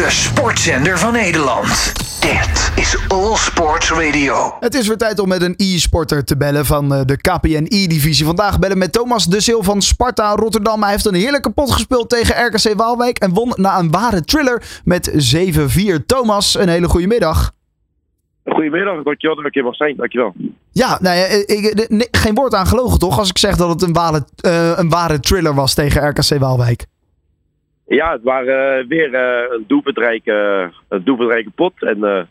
de sportzender van Nederland. Dit is All Sports Radio. Het is weer tijd om met een e-sporter te bellen van eh, de KPN-E-divisie. Vandaag bellen met Thomas de Sil van Sparta Rotterdam. Hij heeft een heerlijke pot gespeeld tegen RKC Waalwijk en won na een ware thriller met 7-4. Thomas, een hele goede middag. Goedemiddag, dankjewel dat ik hier mag zijn, dankjewel. Ja, nou ja, ik, ik- nee, geen woord aan gelogen toch als ik zeg dat het een ware, eh, een ware thriller was tegen RKC Waalwijk. Ja, het waren eh, weer eh, een doelpuntrijke, een doelpuntrijke pot. En eh,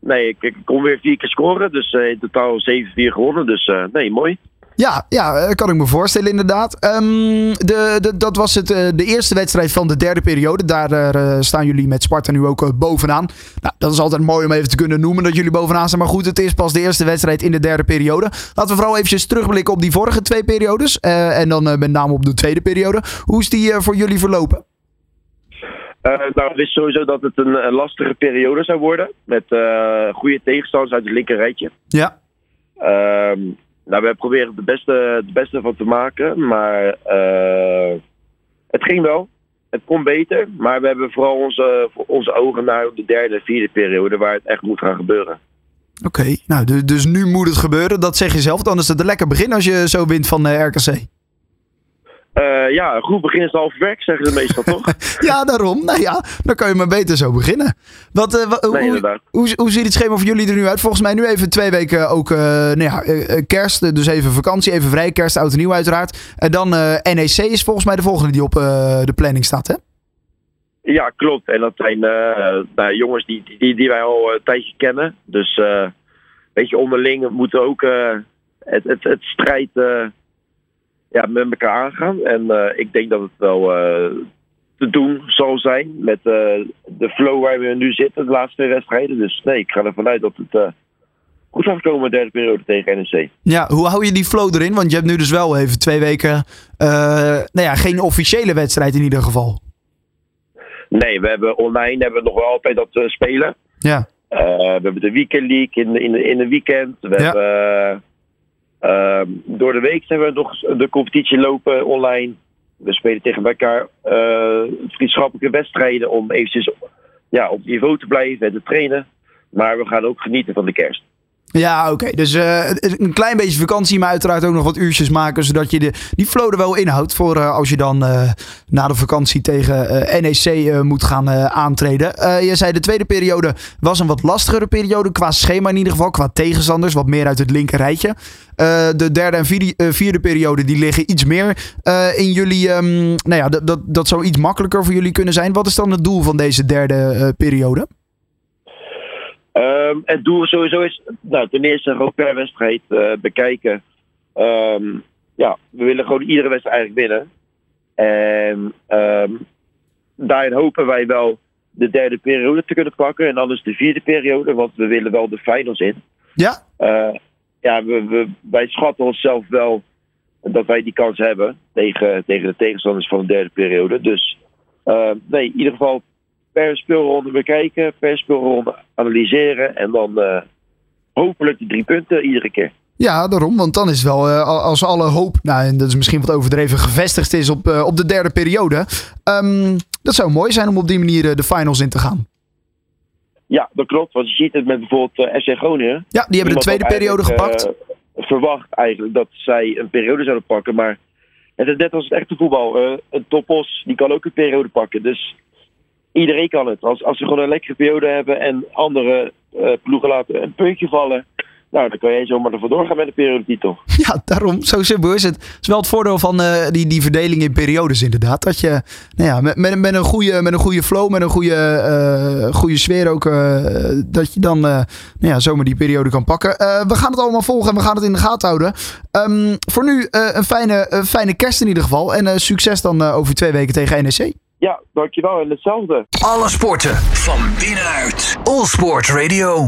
nee, ik, kon weer vier keer scoren, dus eh, in totaal 7-4 gewonnen. Dus eh, nee, mooi. Ja, ja, eh, kan ik me voorstellen inderdaad. Ehm, de, de, dat was het, eh, de eerste wedstrijd van de derde periode. Daar eh, staan jullie met Sparta nu ook eh, bovenaan. Nou, dat is altijd mooi om even te kunnen noemen dat jullie bovenaan staan. Maar goed, het is pas de eerste wedstrijd in de derde periode. Laten we vooral eventjes terugblikken op die vorige twee periodes. Eh, en dan eh, met name op de tweede periode. Hoe is die eh, voor jullie verlopen? Eh, nou, ik wist sowieso dat het een, een lastige periode zou worden. Met eh, goede tegenstanders uit het linker rijtje. Ja. Ehm, nou, we proberen het beste, het beste van te maken. Maar eh, het ging wel. Het kon beter. Maar we hebben vooral onze, onze ogen naar de derde en vierde periode. Waar het echt moet gaan gebeuren. Oké, nou, du- dus nu moet het gebeuren. Dat zeg je zelf. Dan is het een lekker begin als je zo wint van eh, RKC. Eh, ja, goed begin is half werk, zeggen ze meestal toch? Ja, daarom. Nou ja, dan kan je maar beter zo beginnen. Wat, eh, wa- Nee, hoe, hoe, hoe ziet het schema voor jullie er nu uit? Volgens mij nu even twee weken ook eh, nou ja, kerst. Dus even vakantie, even vrij. Kerst, oud en nieuw uiteraard. En dan NEC is volgens mij de volgende die op de planning staat, hè? Ja, klopt. En dat zijn nou, jongens die, die, die wij al een tijdje kennen. Dus weet je, onderling moeten ook het, het, het strijd ja, met elkaar aangaan. En eh, ik denk dat het wel eh, te doen zal zijn met eh, de flow waar we nu zitten, de laatste twee wedstrijden. Dus nee, ik ga ervan uit dat het goed gaat komen de derde periode tegen NEC. Ja, hoe hou je die flow erin? Want je hebt nu dus wel even twee weken, nou ja, geen officiële wedstrijd in ieder geval. Nee, we hebben online hebben we nog wel altijd dat spelen. Ja, we hebben de Weekend League in, in, in de weekend. We Ja. hebben, eh, ehm, door de week hebben we nog de competitie lopen online. We spelen tegen elkaar eh, vriendschappelijke wedstrijden om eventjes ja, op niveau te blijven en te trainen. Maar we gaan ook genieten van de kerst. Ja oké. Dus eh, een klein beetje vakantie, maar uiteraard ook nog wat uurtjes maken. Zodat je de, die flow er wel inhoudt voor eh, als je dan eh, na de vakantie tegen NEC moet gaan aantreden. Je zei de tweede periode was een wat lastigere periode. Qua schema in ieder geval, qua tegenstanders. Wat meer uit het linker rijtje. De derde en vierde, periode die liggen iets meer in jullie. ehm, nou ja, dat, dat, zou iets makkelijker voor jullie kunnen zijn. Wat is dan het doel van deze derde periode? Ehm, het doel sowieso is, nou, ten eerste gewoon per wedstrijd eh, bekijken. Ehm, ja, we willen gewoon iedere wedstrijd eigenlijk winnen. En ehm, daarin hopen wij wel de derde periode te kunnen pakken. En anders de vierde periode, want we willen wel de finals in. Ja? Eh, ja, we, we, wij schatten onszelf wel dat wij die kans hebben tegen, tegen de tegenstanders van de derde periode. Dus nee, in ieder geval per speelronde bekijken, per speelronde analyseren en dan eh, hopelijk de drie punten iedere keer. Ja, daarom. Want dan is wel eh, al- als alle hoop, nou, en dat is misschien wat overdreven, gevestigd is op, eh, op de derde periode. Ehm, dat zou mooi zijn om op die manier de finals in te gaan. Ja, dat klopt. Want je ziet het met bijvoorbeeld SC Groningen. Ja, die hebben de tweede periode gepakt. verwacht eigenlijk dat zij een periode zouden pakken. Maar het is net als het echte voetbal. een topos die kan ook een periode pakken. Dus iedereen kan het. Als, als ze gewoon een lekkere periode hebben en andere eh, ploegen laten een puntje vallen. Nou, dan kan jij zomaar ervoor doorgaan met de periodetitel. Ja, daarom. Zo simpel is het. Het is wel het voordeel van eh, die, die verdeling in periodes inderdaad. Dat je nou ja, met, met, met, een goede, met een goede flow, met een goede, eh, goede sfeer ook, dat je dan nou ja, zomaar die periode kan pakken. We gaan het allemaal volgen en we gaan het in de gaten houden. Ehm, voor nu een fijne, fijne kerst in ieder geval. En succes dan over twee weken tegen NEC. Ja, dankjewel. En hetzelfde. Alle sporten van binnenuit. All Sports Radio.